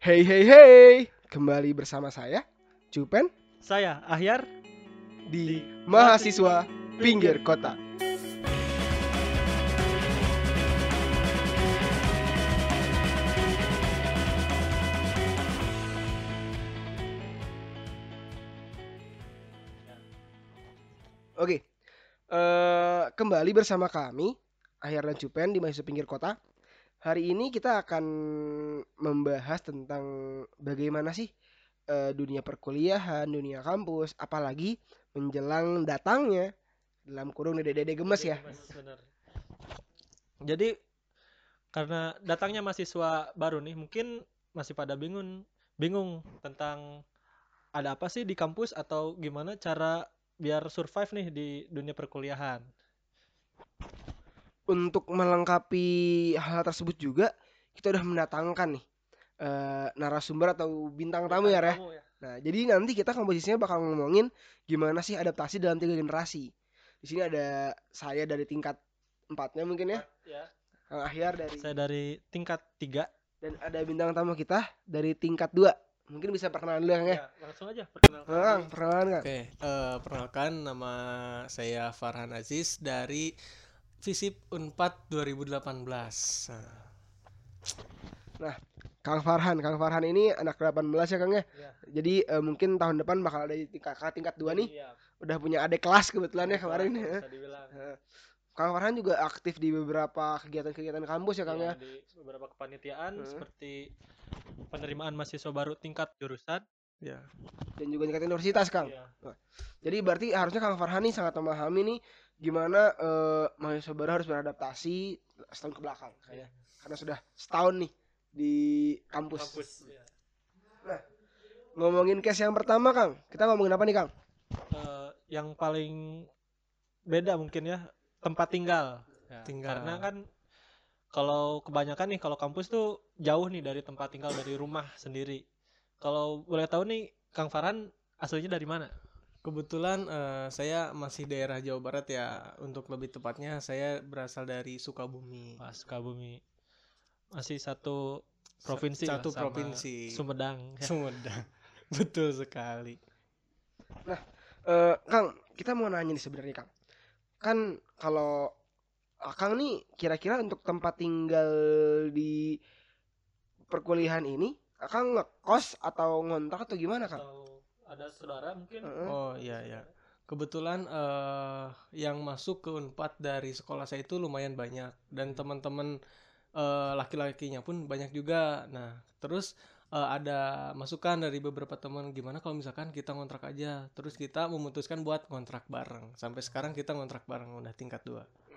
Hey hey hey, kembali bersama saya Cupen Saya Ahyar di Mahasiswa Pinggir Kota. Oke, eh, kembali bersama kami Ahyar dan Cupen di Mahasiswa Pinggir Kota. Hari ini kita akan membahas tentang bagaimana sih eh, dunia perkuliahan, dunia kampus, apalagi menjelang datangnya dalam kurung dede-dede gemes ya. Bener. Jadi karena datangnya mahasiswa baru nih, mungkin masih pada bingung bingung tentang ada apa sih di kampus atau gimana cara biar survive nih di dunia perkuliahan. Untuk melengkapi hal tersebut juga kita udah mendatangkan nih eh, narasumber atau bintang tamu ya, Reh. Ya. Nah, jadi nanti kita komposisinya bakal ngomongin gimana sih adaptasi dalam tiga generasi. Di sini ada saya dari tingkat empatnya mungkin ya, Ya, Kang Ahyar dari saya dari tingkat 3. dan ada bintang tamu kita dari tingkat dua. Mungkin bisa perkenalan dulu Kang ya. Ya, langsung aja perkenalkan. Nah, Kang, perkenalan Kang. Oke, eh, perkenalkan nama saya Farhan Aziz dari Visip Unpad 2018. Nah, Kang Farhan, Kang Farhan ini anak 18 ya Kang ya. Iya. Jadi eh, mungkin tahun depan bakal ada di tingkat kakak tingkat 2 nih. Iya, Udah punya adik kelas kebetulan ya kemarin. bisa dibilang. Heeh. Kang Farhan juga aktif di beberapa kegiatan-kegiatan kampus ya Kang Iya, ya. di beberapa kepanitiaan Heeh. seperti penerimaan mahasiswa baru tingkat jurusan. ya. Dan juga tingkat universitas Kang. Iya. Jadi berarti harusnya Kang Farhan nih sangat memahami nih gimana eh, mahasiswa baru harus beradaptasi setahun ke belakang Iya. kayak karena sudah setahun nih di kampus. Kampus. Iya. Ngomongin case yang pertama Kang, kita ngomongin apa nih Kang? Eh, yang paling beda mungkin ya tempat tinggal. Ya, Tinggal. Karena kan kalau kebanyakan nih kalau kampus tuh jauh nih dari tempat tinggal dari rumah sendiri. Kalau boleh tahu nih Kang Farhan aslinya dari mana? Kebetulan eh, saya masih daerah Jawa Barat ya. Untuk lebih tepatnya saya berasal dari Sukabumi. Wah, Sukabumi. Masih satu provinsi lah Satu sama provinsi. Sumedang. ya. Sumedang. Betul sekali. Eh, Kang, kita mau nanya nih sebenarnya Kang. Kan kalau ah, Kang nih kira-kira untuk tempat tinggal di perkuliahan ini, Kang ngekos atau ngontrak atau gimana Kang? Atau ada saudara mungkin? Oh iya ya. Kebetulan eh yang masuk ke Unpad dari sekolah saya itu lumayan banyak dan teman-teman eh, laki-lakinya pun banyak juga. Nah, terus eh, ada masukan dari beberapa teman gimana kalau misalkan kita ngontrak aja. Terus kita memutuskan buat ngontrak bareng. Sampai sekarang kita ngontrak bareng udah tingkat 2.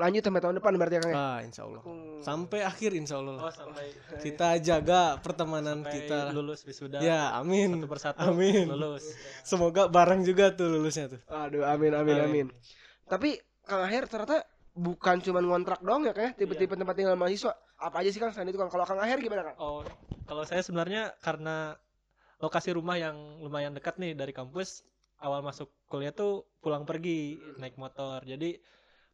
Lanjut sampai tahun depan berarti ya Kang ya? Ah, insya Allah. Hmm. Sampai akhir insya Allah. Oh, sampai Kita jaga pertemanan sampai kita. lulus wisuda. Ya, amin. Satu persatu Amin. lulus. Semoga bareng juga tuh lulusnya tuh. Aduh, amin amin amin. Amin. Tapi Kang Aher ternyata bukan cuma ngontrak doang ya Kang ya, tipe-tipe tempat tinggal mahasiswa. Apa aja sih Kang selain itu Kang? Kalau Kang Aher gimana Kang? Oh, kalau saya sebenarnya karena lokasi rumah yang lumayan dekat nih dari kampus, awal masuk kuliah tuh pulang pergi naik motor. Jadi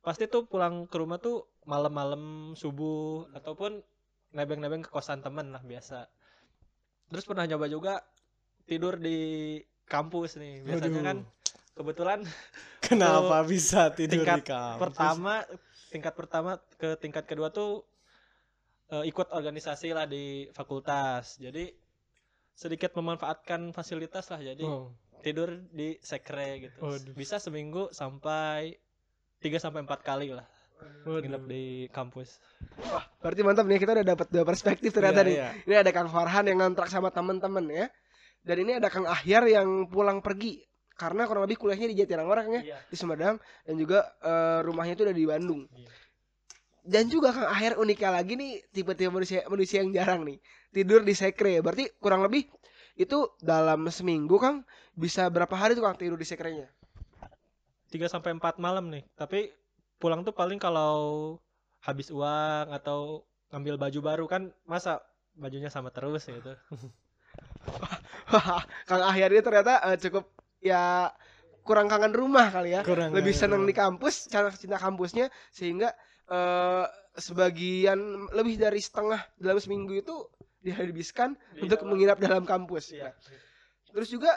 pasti tuh pulang ke rumah tuh malam-malam subuh ataupun nebeng-nebeng ke kosan temen lah biasa. Terus pernah nyoba juga tidur di kampus nih. Biasanya Waduh. kan kebetulan Kenapa bisa tidur tingkat di kampus? pertama tingkat pertama ke tingkat kedua tuh eh, ikut organisasi lah di fakultas jadi sedikit memanfaatkan fasilitas lah jadi Oh, tidur di sekre gitu Waduh. bisa seminggu sampai 3 sampai empat kali lah nginep di kampus Wah, berarti mantap nih kita udah dapat dua perspektif ternyata Iya, nih. iya. Ini ada Kang Farhan yang ngontrak sama temen-temen ya. Dan ini ada Kang Ahyar yang pulang pergi karena kurang lebih kuliahnya di Jatinangor Kang ya, iya di Sumedang dan juga eh, rumahnya itu udah di Bandung. Iya. Dan juga Kang Ahyar uniknya lagi nih tipe-tipe manusia manusia yang jarang nih tidur di sekre. Berarti kurang lebih itu dalam seminggu Kang bisa berapa hari tuh Kang tidur di sekrenya? 3 sampai empat malam nih tapi pulang tuh paling kalau habis uang atau ngambil baju baru kan masa bajunya sama terus gitu Kang Ahyar ini ternyata eh, cukup ya kurang kangen rumah kali ya. Kurang Lebih seneng rumah. di kampus, cara cinta kampusnya sehingga eh, sebagian lebih dari setengah dalam seminggu itu dihabiskan Di untuk menginap dalam kampus. Iya. Terus juga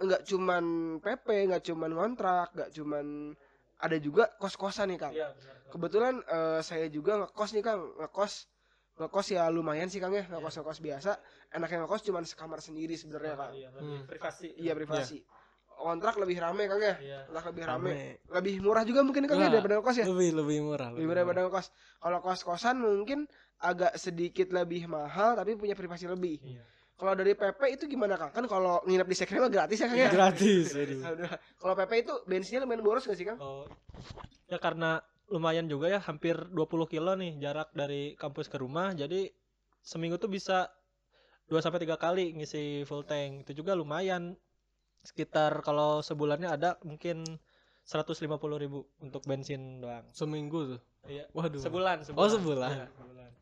nggak cuman PP, nggak cuman kontrak, nggak cuman ada juga kos-kosan nih Kang. Iya, benar. Kebetulan eh, saya juga ngekos nih Kang, ngekos ngekos ya lumayan sih Kang ya, ngekos ngekos biasa. Enaknya ngekos cuman sekamar sendiri sebenarnya Kang. Iya, Hmm. privasi. Iya privasi. Kontrak lebih rame Kang ya, Iya. kontrak lebih rame. Rame. Lebih murah juga mungkin Kang ya Wah, daripada ngekos ya. Lebih lebih murah. Lebih murah daripada ngekos. Kalau kos-kosan mungkin agak sedikit lebih mahal tapi punya privasi lebih. Iya. Kalau dari PP itu gimana Kang? Kan kalau nginep di sekre mah gratis ya Kang ya. Gratis. Kalau PP itu bensinnya lumayan boros gak sih Kang? Oh, ya karena lumayan juga ya hampir 20 kilo nih jarak dari kampus ke rumah jadi seminggu tuh bisa 2 sampai tiga kali ngisi full tank itu juga lumayan sekitar kalau sebulannya ada mungkin 150.000 ribu untuk bensin doang Seminggu tuh. iya Waduh. sebulan sebulan Oh, sebulan. Iya, sebulan 150.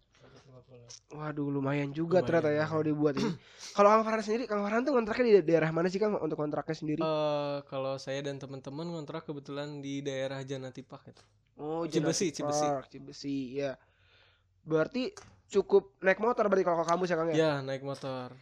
Waduh lumayan juga Lumayan. ternyata ya kalau dibuat ini. kalau Kang Farhan sendiri, Kang Farhan tuh kontraknya di daerah mana sih Kang untuk kontraknya sendiri? Eh, kalau saya dan teman-teman ngontrak kebetulan di daerah Janatipak itu. oh, Cibesi, Cibesi. Park, Cibesi, ya. Berarti cukup naik motor berarti kalau ke kampus ya Kang ya? Ya, naik motor.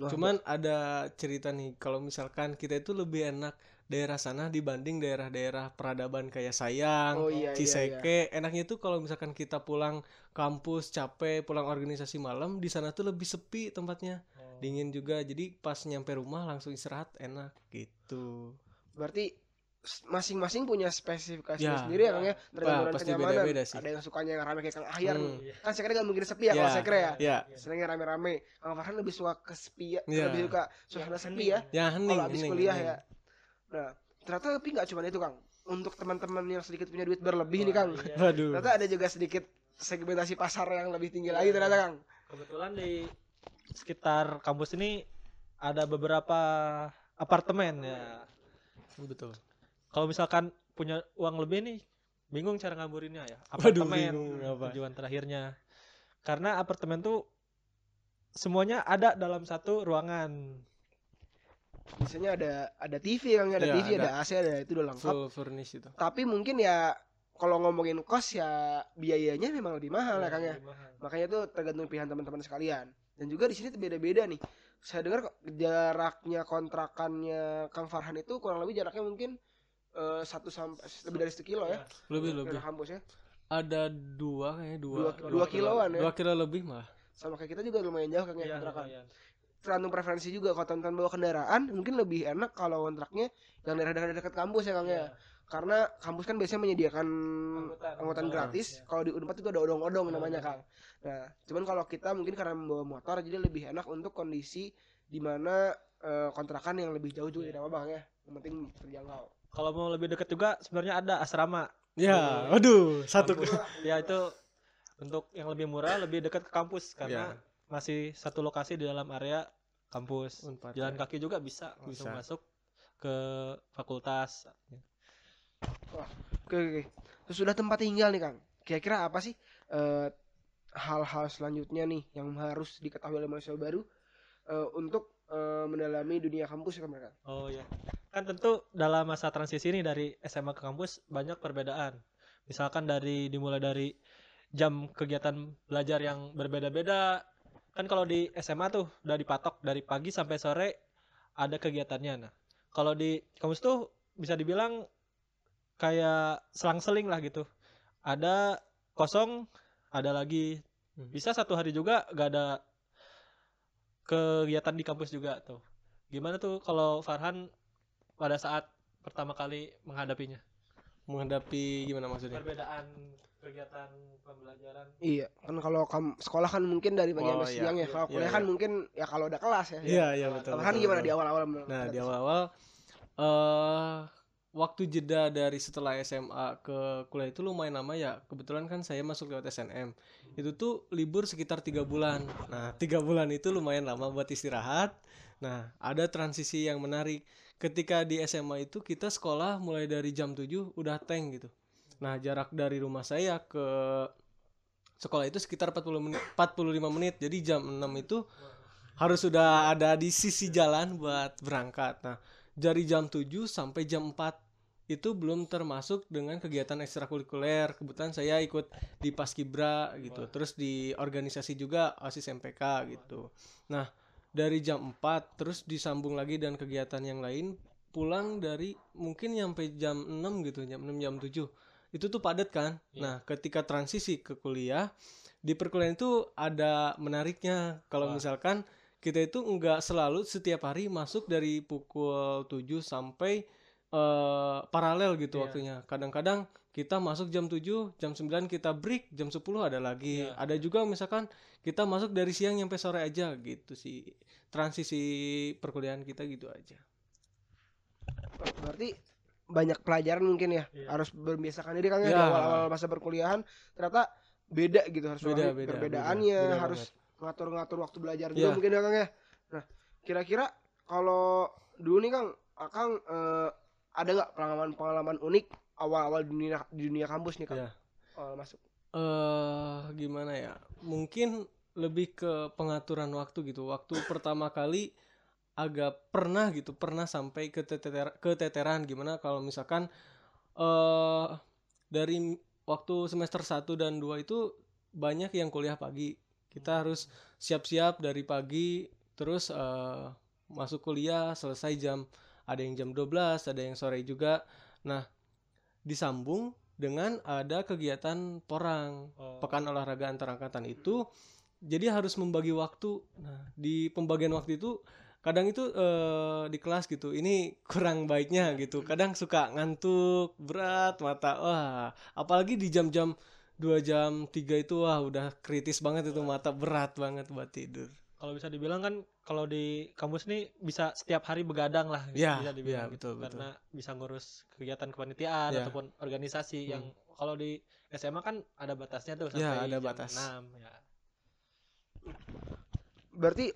Wah, Cuman ada cerita nih, kalau misalkan kita itu lebih enak daerah sana dibanding daerah-daerah peradaban kayak Sayang, Oh iya iya. iya. Ciseke. Enaknya tuh kalau misalkan kita pulang kampus capek, pulang organisasi malam, di sana tuh lebih sepi tempatnya. Oh. Dingin juga. Jadi pas nyampe rumah langsung istirahat enak gitu. Berarti masing-masing punya spesifikasi Ya. sendiri ya Kang ya tergantung pasti kenyamanan. beda-beda sih. Ada yang sukanya yang rame kayak Kang Ahyar Hmm. nih. Kan sekre nggak mungkin sepi ya kalau Ya. sekre ya. Ya, Senangnya rame-rame. Kang Farhan lebih suka kesepi ya, Ya. lebih suka suasana Yang sepi ya. ya hening, Kalau habis kuliah hening. ya. Nah, ternyata tapi nggak cuma itu Kang. Untuk teman-teman yang sedikit punya duit berlebih nih Wah, Kang. iya. Waduh. Ternyata ada juga sedikit segmentasi pasar yang lebih tinggi lagi ternyata Kang. kebetulan di sekitar kampus ini ada beberapa apartemen ya Betul. kalau misalkan punya uang lebih nih bingung cara ngaburinnya ya Waduh, apartemen bingung apa? tujuan terakhirnya karena apartemen tuh semuanya ada dalam satu ruangan Biasanya ada ada TV Kang, ada Ya, TV, ada. ada. AC, ada itu udah lengkap. Full furnish itu. Tapi mungkin ya kalau ngomongin kos ya biayanya memang lebih mahal ya Kang ya. lebih mahal. Makanya itu tergantung pilihan teman-teman sekalian. Dan juga di sini tuh beda-beda nih. Saya dengar kok jaraknya kontrakannya Kang Farhan itu kurang lebih jaraknya mungkin eh, satu sampai lebih dari satu kilo ya. Lebih Dari lebih. kampus ya. Ada dua kayaknya dua. Dua, dua kiloan ya. Dua kilo lebih malah. Sama kayak kita juga lumayan jauh Kang ya Iya, kontrakan. lumayan. Tergantung preferensi juga kalau teman-teman bawa kendaraan mungkin lebih enak kalau kontraknya yang daerah-daerah dekat kampus ya Kang ya. Iya. Karena kampus kan biasanya menyediakan Angkutan. angkutan gratis. iya. Kalau di Unpad itu ada odong-odong namanya Oh. Kang. Nah, cuman kalau kita mungkin karena membawa motor jadi lebih enak untuk kondisi di mana eh, kontrakan yang lebih jauh juga Iya. tidak apa-apa Kang ya. Yang penting terjangkau. kalau mau lebih dekat juga sebenarnya ada asrama Ya, waduh, satu. Ya itu untuk yang lebih murah lebih dekat ke kampus karena Ya. Masih satu lokasi di dalam area kampus Unpad, jalan ya. kaki juga bisa Bisa. masuk ke fakultas Oke, oke, oke. Terus sudah tempat tinggal nih Kang. Kira-kira apa sih eh, hal-hal selanjutnya nih yang harus diketahui oleh mahasiswa baru eh, untuk eh, mendalami dunia kampus ya mereka? Oh ya, kan tentu dalam masa transisi ini dari SMA ke kampus banyak perbedaan. Misalkan dari dimulai dari jam kegiatan belajar yang berbeda-beda. Kan kalau di SMA tuh udah dipatok dari pagi sampai sore ada kegiatannya. Nah, kalau di kampus tuh bisa dibilang kayak selang-seling lah gitu. Ada kosong, ada lagi. Hmm. Bisa satu hari juga gak ada kegiatan di kampus juga tuh. Gimana tuh kalau Farhan pada saat pertama kali menghadapinya? Menghadapi gimana maksudnya? Perbedaan kegiatan pembelajaran. Iya, kan kalau kam- sekolah kan mungkin dari pagi Oh, sampai iya. siang ya. Iya, Kalau iya, kuliah kan iya. mungkin ya kalau ada kelas ya. Iya, iya betul. Betul, gimana betul. di awal-awal? Nah, di awal-awal eh waktu jeda dari setelah SMA ke kuliah itu lumayan lama ya. Kebetulan kan saya masuk lewat SNM. Itu tuh libur sekitar tiga bulan. Nah, tiga bulan itu lumayan lama buat istirahat. Nah, ada transisi yang menarik. Ketika di SMA itu kita sekolah mulai dari jam 7 udah tank gitu. Nah, jarak dari rumah saya ke sekolah itu sekitar 40 menit, 45 menit. Jadi jam 6 itu harus sudah ada di sisi jalan buat berangkat. Nah, dari jam 7 sampai jam 4 itu belum termasuk dengan kegiatan ekstrakurikuler. Kebetulan saya ikut di Paskibra gitu. Terus di organisasi juga OSIS MPK gitu. Nah, dari jam 4 terus disambung lagi dan kegiatan yang lain pulang dari mungkin sampai jam 6 gitu, jam 6 jam 7. Itu tuh padat kan? Iya. Nah, ketika transisi ke kuliah di perkuliahan itu ada menariknya kalau misalkan kita itu nggak selalu setiap hari masuk dari pukul 7 sampai eh, paralel gitu Iya. waktunya. Kadang-kadang kita masuk jam 7, jam 9 kita break, jam 10 ada lagi. Iya. Ada juga misalkan kita masuk dari siang sampai sore aja gitu sih. Transisi perkuliahan kita gitu aja. Berarti banyak pelajaran mungkin ya. Iya. Harus berbiasakan diri kan ya di Ya. awal-awal masa perkuliahan ternyata beda gitu harus Beda, beda, perbedaannya, beda, beda harus ngatur-ngatur waktu belajar juga Iya. mungkin ya Kang ya. Nah, kira-kira kalau dulu nih Kang, Akang eh, ada nggak pengalaman-pengalaman unik awal-awal dunia di dunia kampus nih Kang? Iya. Awal masuk. eh gimana ya? Mungkin lebih ke pengaturan waktu gitu. Waktu pertama kali agak pernah gitu, pernah sampai ke teter keteteran gimana kalau misalkan eh dari waktu semester 1 dan 2 itu banyak yang kuliah pagi. Kita harus siap-siap dari pagi terus eh masuk kuliah selesai jam ada yang jam 12, ada yang sore juga. Nah, disambung dengan ada kegiatan porang Oh. pekan olahraga antar angkatan itu jadi harus membagi waktu nah di pembagian waktu itu kadang itu eh, di kelas gitu ini kurang baiknya gitu kadang suka ngantuk berat mata wah apalagi di jam-jam dua jam tiga itu wah udah kritis banget itu mata berat banget buat tidur Kalau bisa dibilang kan kalau di kampus nih bisa setiap hari begadang lah gitu, Iya, bisa dibilang iya, gitu. betul, betul. karena bisa ngurus kegiatan kepanitiaan Iya. ataupun organisasi Hmm. yang kalau di SMA kan ada batasnya tuh Iya, sampai ada jam batas. 6 ya. Berarti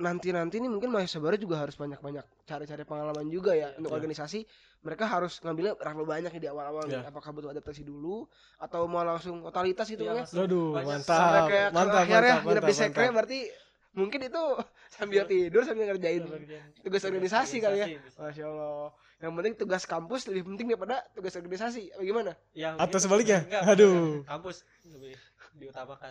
nanti-nanti nih mungkin mahasiswa baru juga harus banyak-banyak cari-cari pengalaman juga ya untuk Iya. organisasi. Mereka harus ngambilnya terlalu banyak di awal-awal nih. Iya. Apakah butuh adaptasi dulu atau mau langsung totalitas gitu Iya, kan ya? Banyak Sampai mantap kayak mantap ya mantap di mantap, sekre mantap. berarti mungkin itu sambil tidur sambil ngerjain tugas organisasi kali ya. Masya Allah. Yang penting tugas kampus lebih penting daripada tugas organisasi. Apa gimana? Yang Atau sebaliknya? enggak, Aduh. kampus lebih diutamakan.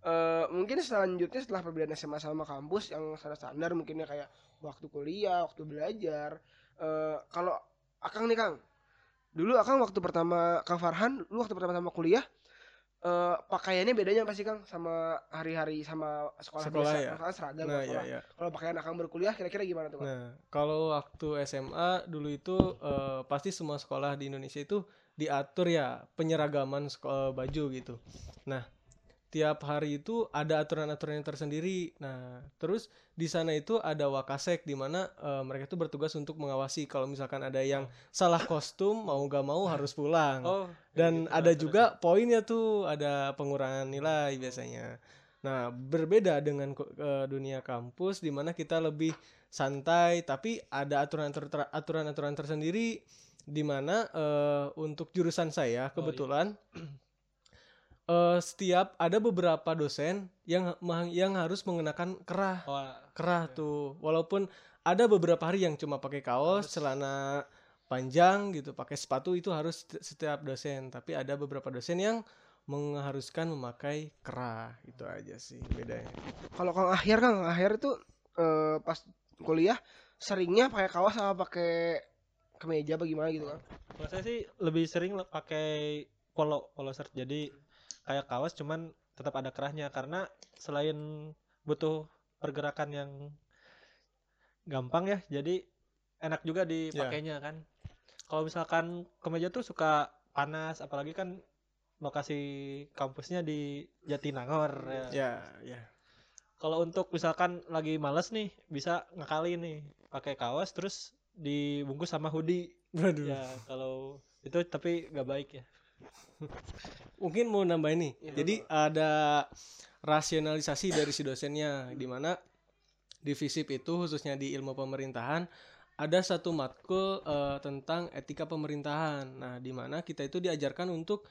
Eh, mungkin selanjutnya setelah perbedaan SMA sama kampus yang standar-standar mungkinnya kayak waktu kuliah, waktu belajar. Eh, kalau Akang nih Kang, dulu Akang waktu pertama Kang Farhan, lu waktu pertama-tama kuliah, eh pakaiannya bedanya apa sih Kang sama hari-hari sama sekolah, Sekolah biasa? ya? Seragam nah sekolah. ya ya Kalau pakaian Akang berkuliah kira-kira gimana tuh Kang? Nah, kalau waktu SMA dulu itu eh, pasti semua sekolah di Indonesia itu diatur ya penyeragaman sekolah baju gitu. Nah, tiap hari itu ada aturan-aturan yang tersendiri. Nah, terus di sana itu ada wakasek di mana eh, mereka itu bertugas untuk mengawasi kalau misalkan ada yang salah kostum mau gak mau harus pulang. Oh, Dan gitu, ada terus. juga poinnya tuh, ada pengurangan nilai biasanya. Nah, berbeda dengan eh, dunia kampus di mana kita lebih santai, tapi ada aturan-aturan aturan-aturan tersendiri di mana eh, untuk jurusan saya iya. Eh, setiap ada beberapa dosen yang yang harus mengenakan kerah Wah, kerah Oke. tuh walaupun ada beberapa hari yang cuma pakai kaos Harus. celana panjang gitu pakai sepatu itu harus seti- setiap dosen tapi ada beberapa dosen yang mengharuskan memakai kerah itu aja sih bedanya Kalau Kang Ahyar Kang, Ahyar itu eh, pas kuliah seringnya pakai kaos sama pakai kemeja bagaimana gitu Kang? kalau saya sih lebih sering pakai polo polo shirt. Jadi kayak kaos cuman tetap ada kerahnya karena selain butuh pergerakan yang gampang ya, jadi enak juga dipakainya kan. Kalau misalkan kemeja tuh suka panas, apalagi kan lokasi kampusnya di Jatinangor ya. ya ya Kalau untuk misalkan lagi males nih, bisa ngakali nih pakai kaos terus dibungkus sama hoodie. waduh Ya, kalau itu tapi nggak baik ya. Mungkin mau nambah ini Iya. jadi ada rasionalisasi dari si dosennya di mana di FISIP itu khususnya di ilmu pemerintahan ada satu matkul eh, tentang etika pemerintahan. Nah, di mana kita itu diajarkan untuk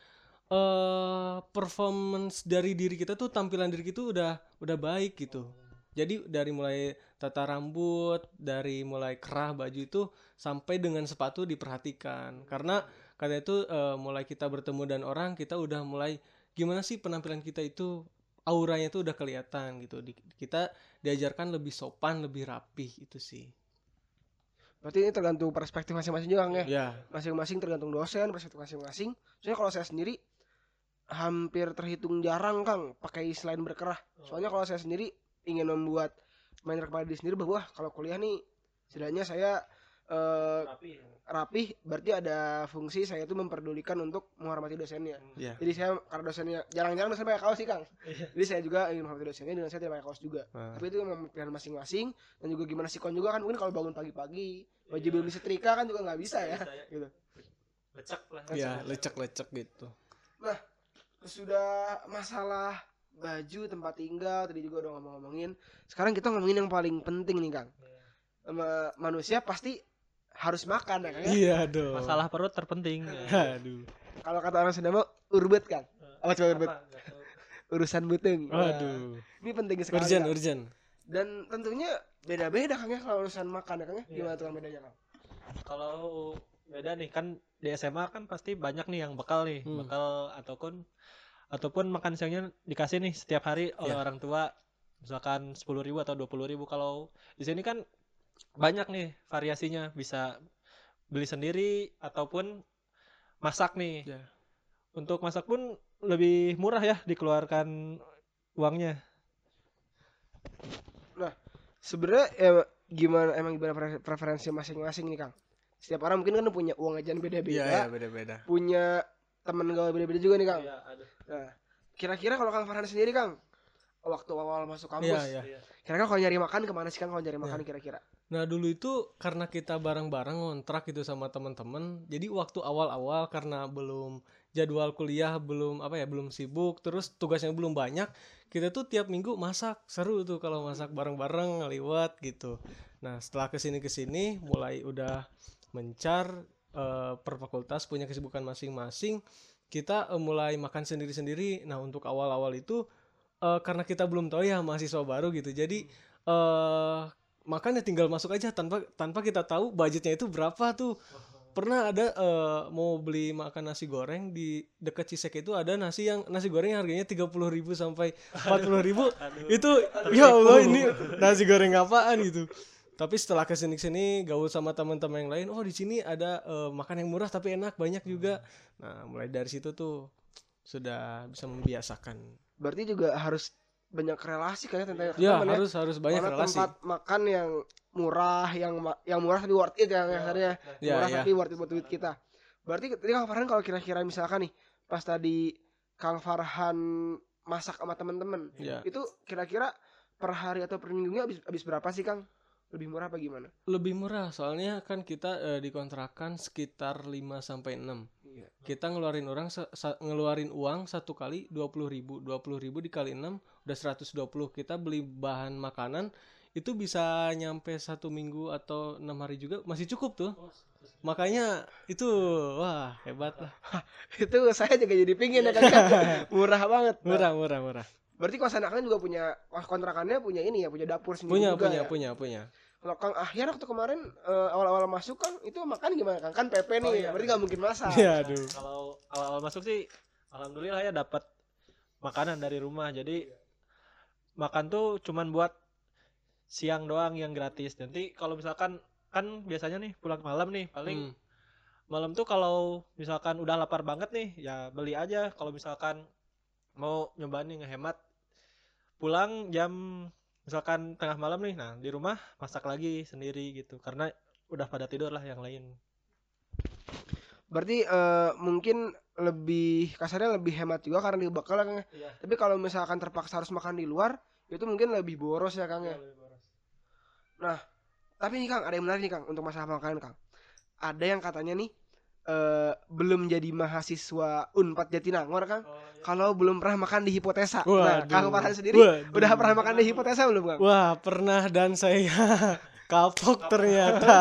eh performance dari diri kita tuh tampilan diri kita udah udah baik gitu. Jadi dari mulai tata rambut, dari mulai kerah baju itu sampai dengan sepatu diperhatikan. Karena karena itu eh, mulai kita bertemu dan orang kita udah mulai gimana sih penampilan kita itu auranya itu udah kelihatan gitu. Di- kita diajarkan lebih sopan, lebih rapih itu sih. Berarti ini tergantung perspektif masing-masing juga ya. Ya, Masing-masing tergantung dosen, perspektif masing-masing. Soalnya kalau saya sendiri hampir terhitung jarang Kang pakai selain berkerah. Soalnya kalau saya sendiri ingin membuat main kepada diri sendiri bahwa kalau kuliah nih setidaknya saya eh, Rapi. rapih berarti ada fungsi saya itu memperdulikan untuk menghormati dosennya. ya. Jadi saya karena dosennya jarang-jarang dosen pakai kaos sih Kang. Iya. Jadi saya juga ingin menghormati dosennya dengan saya tidak pakai kaos juga. Nah, Tapi itu memang pilihan masing-masing dan juga gimana sikon juga kan mungkin kalau bangun pagi-pagi baju belum disetrika kan juga nggak bisa ya. Ya. Gitu. Lecek lah. ya lecek-lecek gitu. Terus sudah masalah baju tempat tinggal tadi juga udah ngomong-ngomongin. Sekarang kita ngomongin yang paling penting nih Kang. Iya. Sama manusia pasti harus makan ya Kang ya. Iya dong. Masalah perut terpenting. ya. Aduh. Kalau kata orang Sunda mah urbet kan. Apa coba urbet? Urusan buteng. Nah, Aduh. ini penting sekali. Urgent, Kang. urgent. Dan tentunya beda-beda Kang ya kalau urusan makan ya Kang ya. Iya. Gimana tuh bedanya Kang? Kalau beda nih kan di SMA kan pasti banyak nih yang bekal nih, Hmm. bekal ataupun ataupun makan siangnya dikasih nih setiap hari oleh Ya. orang tua misalkan 10.000 ribu atau 20.000 ribu kalau di sini kan banyak nih variasinya bisa beli sendiri ataupun masak nih Ya. untuk masak pun lebih murah ya dikeluarkan uangnya Sebenarnya ya, gimana emang gimana pre- preferensi masing-masing nih Kang? Setiap orang mungkin kan punya uang jajan beda-beda, Iya, iya beda-beda. punya teman gaul beda-beda juga nih Kang. Iya, ada. Nah, kira-kira kalau Kang Farhan sendiri Kang, waktu awal masuk kampus, Iya, iya. kira-kira kalau nyari makan ke mana sih Kang kalau nyari makan kira-kira? Nah dulu itu karena kita bareng-bareng ngontrak gitu sama teman-teman, jadi waktu awal-awal karena belum jadwal kuliah belum apa ya belum sibuk, terus tugasnya belum banyak, kita tuh tiap minggu masak seru tuh kalau masak bareng-bareng ngeliwat gitu. Nah setelah ke sini ke sini mulai udah mencar eh, per fakultas punya kesibukan masing-masing, kita eh, mulai makan sendiri-sendiri. Nah untuk awal-awal itu eh, karena kita belum tahu ya mahasiswa baru gitu, jadi eh makanya tinggal masuk aja tanpa tanpa kita tahu budgetnya itu berapa tuh. Pernah ada eh, mau beli makan nasi goreng di dekat Cisek itu ada nasi yang nasi goreng yang harganya tiga puluh ribu sampai empat puluh ribu. Aduh. itu ya Allah ini nasi goreng apaan gitu. Tapi setelah ke sini ke sini gaul sama teman-teman yang lain oh di sini ada eh, makan yang murah tapi enak banyak juga. Nah mulai dari situ tuh sudah bisa membiasakan Berarti juga harus banyak relasi kan ya tentang ya teman harus harus banyak Karena relasi tempat makan yang murah, yang yang murah tapi worth it ya kasarnya. ya murah ya tapi worth it buat duit kita. Berarti tadi Kang Farhan kalau kira-kira misalkan nih pas tadi Kang Farhan masak sama teman-teman, ya itu kira-kira per hari atau per minggunya habis, habis berapa sih Kang? Lebih murah apa gimana? lebih murah soalnya kan kita eh, dikontrakan sekitar 5 sampai 6 Iya. kita ngeluarin orang ngeluarin uang satu kali 20.000 ribu 20 ribu dikali 6 udah 120 kita beli bahan makanan itu bisa nyampe satu minggu atau enam hari juga masih cukup tuh. Makanya itu wah hebat lah. Itu saya juga jadi pingin ya kan murah banget. Murah murah murah. Berarti kosan kalian juga punya kos kontrakannya punya ini ya, punya dapur sendiri punya juga punya ya? punya punya Kalau Kang Ahyar waktu kemarin eh, awal-awal masuk Kang itu makan gimana Kang? Kan PP nih, Oh, iya. berarti nggak mungkin masak. ya aduh Kalau awal-awal masuk sih alhamdulillah ya dapat makanan dari rumah. Jadi makan tuh cuman buat siang doang yang gratis. Nanti kalau misalkan kan biasanya nih pulang malam nih paling Hmm. malam tuh kalau misalkan udah lapar banget nih ya beli aja. Kalau misalkan mau nyobain nih ngehemat pulang jam misalkan tengah malam nih nah di rumah masak lagi sendiri gitu karena udah pada tidur lah yang lain Berarti eh, mungkin lebih kasarnya lebih hemat juga karena di bekal ya Kang. ya. Iya. Tapi kalau misalkan terpaksa harus makan di luar, itu mungkin lebih boros ya Kang ya. Tapi nih Kang, ada yang menarik nih Kang untuk masalah makanan Kang. Ada yang katanya nih eh, belum jadi mahasiswa Unpad Jatinangor Kang. Kalau belum pernah makan di hipotesa. Nah, Waduh. Kang Farhan sendiri Waduh. udah pernah makan di hipotesa belum Kang? Wah, pernah dan saya kapok ternyata.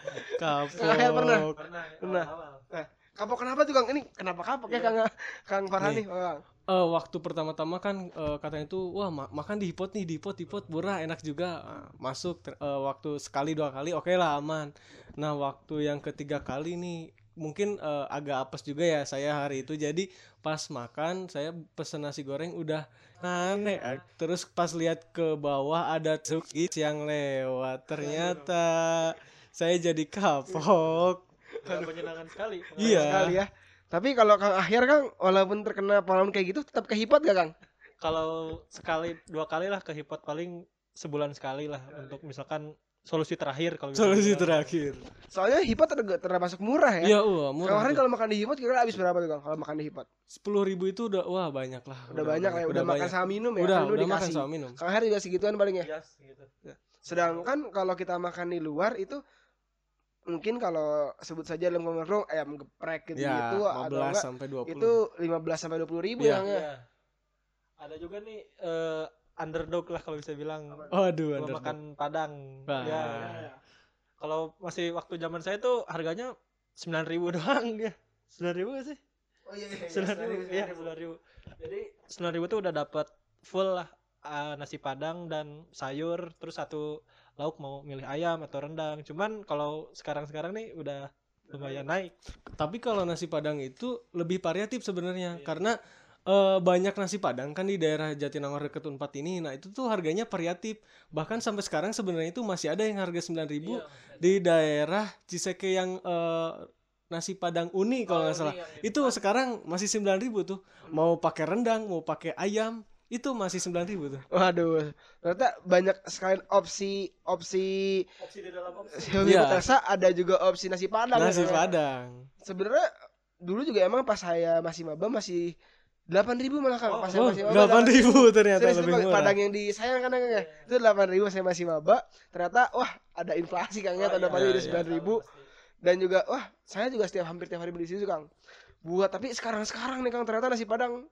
Kapok. Saya pernah. pernah Pernah. awal-awal. Kapok kenapa tuh Kang? Ini kenapa kapok ya Kang Kang Farhan Nih. nih, Kang? eh, waktu pertama-tama kan eh, katanya itu wah ma- makan di hipot nih di hipot hipot murah enak juga Ah, masuk eh, waktu sekali dua kali oke lah aman nah waktu yang ketiga kali nih mungkin eh, agak apes juga ya saya hari itu jadi pas makan saya pesen nasi goreng udah aneh ah. terus pas lihat ke bawah ada cookies yang lewat ternyata saya jadi kapok menyenangkan sekali Iya. Sekali ya. Tapi kalau Kang Ahyar Kang, walaupun terkena pengalaman kayak gitu, tetap ke hipot gak Kang? kalau sekali dua kali lah ke hipot paling sebulan sekali lah untuk misalkan solusi terakhir kalau bisa solusi dibilang. terakhir Soalnya hipot ter termasuk murah ya. iya wah murah Kemarin kalau makan di hipot kira-kira habis berapa tuh Kang? Kalau makan di hipot? sepuluh ribu itu udah wah banyak lah Udah, banyak lah ya, udah, makan banyak. sama minum ya. udah udah makan sama minum Kang Ahyar juga segituan paling ya. Yes, gitu. Sedangkan kalau kita makan di luar itu mungkin kalau sebut saja dalam ngomong ayam geprek gitu, ya gitu atau 15 enggak sampai 20 itu 15 sampai 20 ribu Iya. Kang, ya. Iya. Ada juga nih eh, underdog lah kalau bisa bilang. Aduh, Kalau underdog. makan Padang. Wah. Ya. Kalau masih waktu zaman saya tuh harganya 9000 doang ya. 9000 gak sih? Oh iya, iya, Sembilan ribu, iya sembilan ribu. Jadi sembilan ribu tuh udah dapat full lah ah, nasi padang dan sayur, terus satu lauk mau milih ayam atau rendang. Cuman kalau sekarang-sekarang nih udah lumayan naik. Tapi kalau nasi Padang itu lebih variatif sebenarnya karena eh, banyak nasi Padang kan di daerah Jatinangor dekat Unpad ini. Nah, itu tuh harganya variatif. Bahkan sampai sekarang sebenarnya itu masih ada yang harga 9000 Iya, di daerah Ciseke yang eh, nasi Padang uni kalau nggak salah. Itu sekarang masih 9000 tuh. Mau pakai rendang, mau pakai ayam, itu masih 9000 tuh. Waduh, ternyata banyak sekali opsi opsi opsi di dalam opsi. Iya. Terasa ada juga opsi nasi padang. ya, Nasi ya. Padang. Sebenarnya dulu juga emang pas saya masih maba masih 8000 malah Kang. Oh, pas saya masih maba 8000 ternyata Serius, lebih murah. Padang yang disayang kan Kang ya. Itu 8000 saya masih maba. Ternyata wah ada inflasi Kang ya Oh, tahun iya, depannya iya, udah iya. 9000 dan juga wah saya juga setiap hampir tiap hari beli situ Kang. Buat tapi sekarang-sekarang nih Kang ternyata nasi padang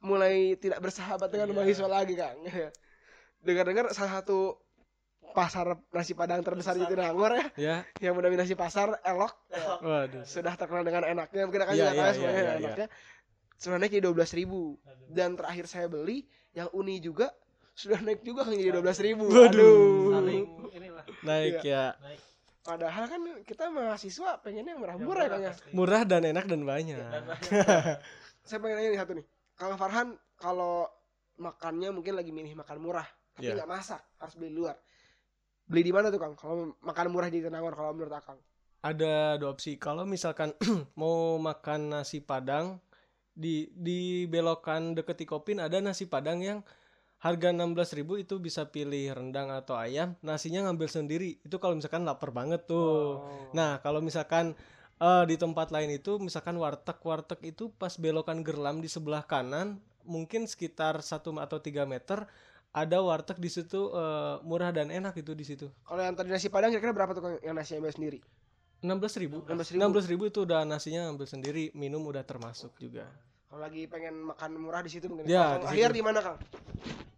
mulai tidak bersahabat dengan Iya. mahasiswa lagi Kang. Dengar-dengar salah satu pasar nasi padang terbesar di Jatinangor ya Ya. yang mendominasi pasar elok Waduh. sudah terkenal dengan enaknya mungkin akan Iya, iya, tahu semuanya iya, iya, enaknya sudah naik jadi dua belas ribu dan terakhir saya beli yang uni juga sudah naik juga kan jadi dua belas ribu Waduh. Saling inilah Naik ya. naik. padahal kan kita mahasiswa pengennya yang murah-murah kan ya. Murah dan enak dan banyak. Dan banyak. saya pengen nanya nih satu nih Kang Farhan kalau makannya mungkin lagi milih makan murah tapi Iya. nggak masak harus beli luar beli di mana tuh Kang kalau makan murah di Jatinangor kalau menurut Akang Ada dua opsi. Kalau misalkan mau makan nasi Padang di di belokan deket Ikopin ada nasi Padang yang harga 16.000 itu bisa pilih rendang atau ayam, nasinya ngambil sendiri. Itu kalau misalkan lapar banget tuh. Nah, kalau misalkan eh, di tempat lain itu misalkan warteg-warteg itu pas belokan Gerlam di sebelah kanan mungkin sekitar 1 atau 3 meter ada warteg di situ eh, murah dan enak itu di situ. kalau yang tadi nasi padang kira-kira berapa tuh yang nasi ambil sendiri 16.000. 16.000. 16.000 itu udah nasinya ambil sendiri, minum udah termasuk juga. kalau lagi pengen makan murah di situ mungkin Ya, Kalau di akhir situ. di mana Kang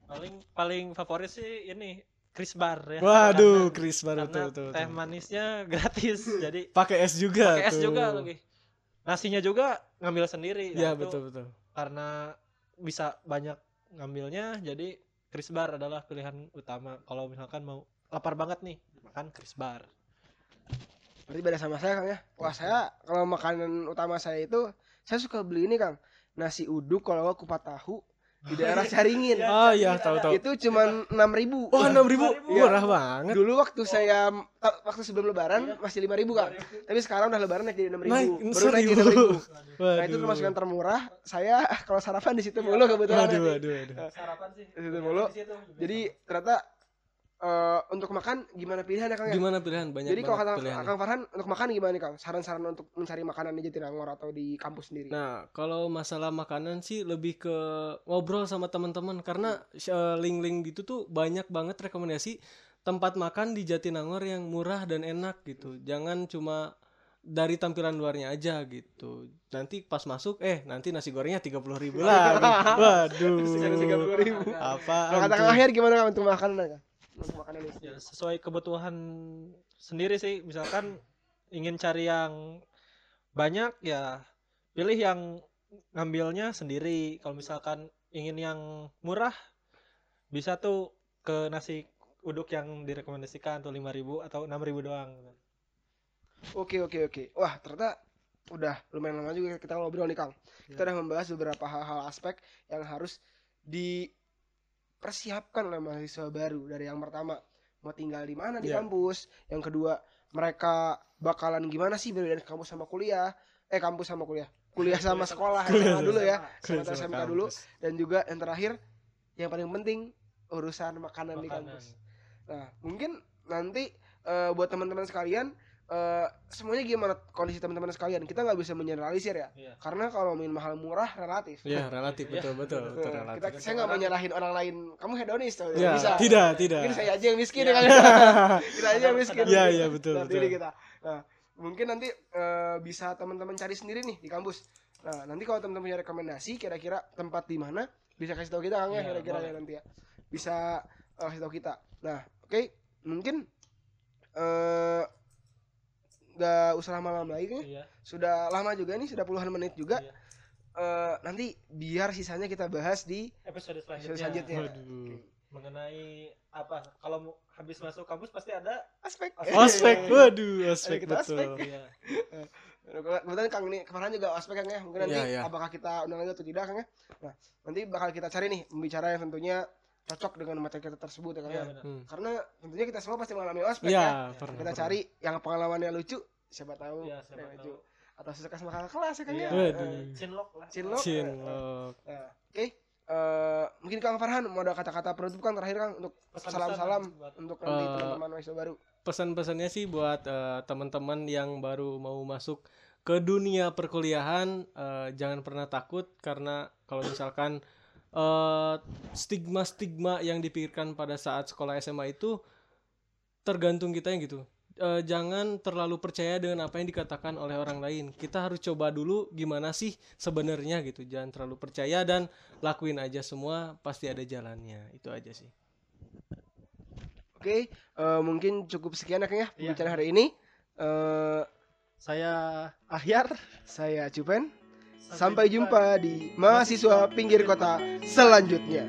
paling paling favorit sih ini Chris Bar ya. Waduh, Karena- Chris baru karena tuh tuh. teh manisnya gratis jadi Pakai es juga pakai es tuh. juga lagi. Nasinya juga ngambil sendiri. Iya, Nah, itu betul betul. Karena bisa banyak ngambilnya jadi Chris Bar adalah pilihan utama kalau misalkan mau lapar banget nih makan Chris Bar. Berarti beda sama saya Kang ya. Wah saya kalau makanan utama saya itu saya suka beli ini Kang. Nasi uduk kalau nggak kupat tahu di daerah Caringin. Oh iya, tahu tahu. Itu cuma enam ribu. Wah, 6.000 Iya. murah banget. Dulu waktu saya ta- waktu sebelum lebaran masih lima ribu Kang. Tapi sekarang udah lebaran naik jadi enam ribu. Naik Baru naik jadi enam ribu. Waduh. Nah itu termasuk yang termurah. Saya kalau sarapan di situ mulu kebetulan. Waduh, waduh, waduh. Sarapan sih. Di situ mulu. Jadi ternyata eh, untuk makan gimana pilihan ya Kang ya? Gimana pilihan banyak Jadi kalau kata. Kang Farhan untuk makan gimana nih Kang? Saran-saran untuk mencari makanan di Jatinangor atau di kampus sendiri? Nah, kalau masalah makanan sih lebih ke ngobrol sama teman-teman karena eh, link-link gitu tuh banyak banget rekomendasi tempat makan di Jatinangor yang murah dan enak gitu. Jangan cuma dari tampilan luarnya aja gitu. Nanti pas masuk eh nanti nasi gorengnya 30.000 ribu lagi. Waduh. Tiga puluh ribu. Apa? Kalau kata Kang Ahyar gimana Kang untuk makanan Kang? Untuk ini. Ya, sesuai kebutuhan sendiri sih. Misalkan ingin cari yang banyak ya pilih yang ngambilnya sendiri. Kalau misalkan ingin yang murah bisa tuh ke nasi uduk yang direkomendasikan tuh 5000 atau 6000 doang. Oke oke oke. Wah ternyata udah lumayan lama juga kita ngobrol nih Kang. Kita Ya. udah membahas beberapa hal-hal aspek yang harus dipersiapkan oleh mahasiswa baru dari yang pertama. Mau tinggal di mana di Ya. kampus, yang kedua mereka bakalan gimana sih berbeda kampus sama kuliah, eh kampus sama kuliah, kuliah sama sekolah Kuliah dulu ya, sama sama SMK dulu, dan juga yang terakhir yang paling penting urusan makanan, di Makanan. kampus. Nah, mungkin nanti eh, buat teman-teman sekalian eh, semuanya gimana kondisi teman-teman sekalian. Kita nggak bisa menyeralisir ya. Iya. Karena kalau main mahal murah relatif. Ya, relatif Ya. betul betul, betul Nah, relatif. kita saya nggak mau nyalahin orang lain. Kamu hedonis tuh. Ya, bisa. tidak, tidak. Mungkin saya aja yang miskin Ya. ya kan. kita aja yang miskin. Iya, iya, betul, Nah, betul. kita. Nah, mungkin nanti eh, bisa teman-teman cari sendiri nih di kampus. Nah, nanti kalau teman-teman punya rekomendasi kira-kira tempat di mana bisa kasih tahu kita Kang ya Iya, kira-kira ya nanti ya. Bisa eh, kasih tahu kita. Nah, oke. Mungkin eh nggak usah lama-lama lagi kayaknya. Iya. Sudah lama juga nih, sudah puluhan menit juga. Iya. Eh, nanti biar sisanya kita bahas di Episode episode selanjutnya. selanjutnya. Waduh. mengenai apa? Kalau mau habis masuk kampus pasti ada Aspek. Ospek, waduh, ospek kita betul. ospek. Iya. Kebetulan Kang nih kemarin juga ospek Kang ya. Mungkin nanti Iya, iya. apakah kita undang lagi atau tidak Kang ya. Nah, nanti bakal kita cari nih pembicara yang tentunya cocok dengan materi kita tersebut ya Kang Iya ya. benar. Hmm. Karena tentunya kita semua pasti mengalami ospek Iya, ya. pernah. Kita pernah. cari yang pengalamannya lucu, siapa tahu Iya, siapa yang lucu. tahu. Atau suka sama kakak kelas ya Kang Iya. ya. Waduh. Eh, Cinlok lah. Cinlok. Cinlok. Nah, Oke. Eh, mungkin Kang Farhan mau ada kata-kata penutup Kang terakhir Kang untuk salam-salam untuk nanti Eh, teman-teman mahasiswa baru. Pesan-pesannya sih buat eh, teman-teman yang baru mau masuk ke dunia perkuliahan eh, jangan pernah takut karena kalau misalkan eh, stigma-stigma yang dipikirkan pada saat sekolah SMA itu tergantung kita gitu. Eh, jangan terlalu percaya dengan apa yang dikatakan oleh orang lain. Kita harus coba dulu gimana sih sebenarnya gitu. Jangan terlalu percaya dan lakuin aja semua pasti ada jalannya. Itu aja sih. Oke, eh, mungkin cukup sekian ya Kang ya Iya. pembicaraan hari ini. Eh, Saya Ahyar. saya Cupen. Sampai jumpa di mahasiswa pinggir kota selanjutnya.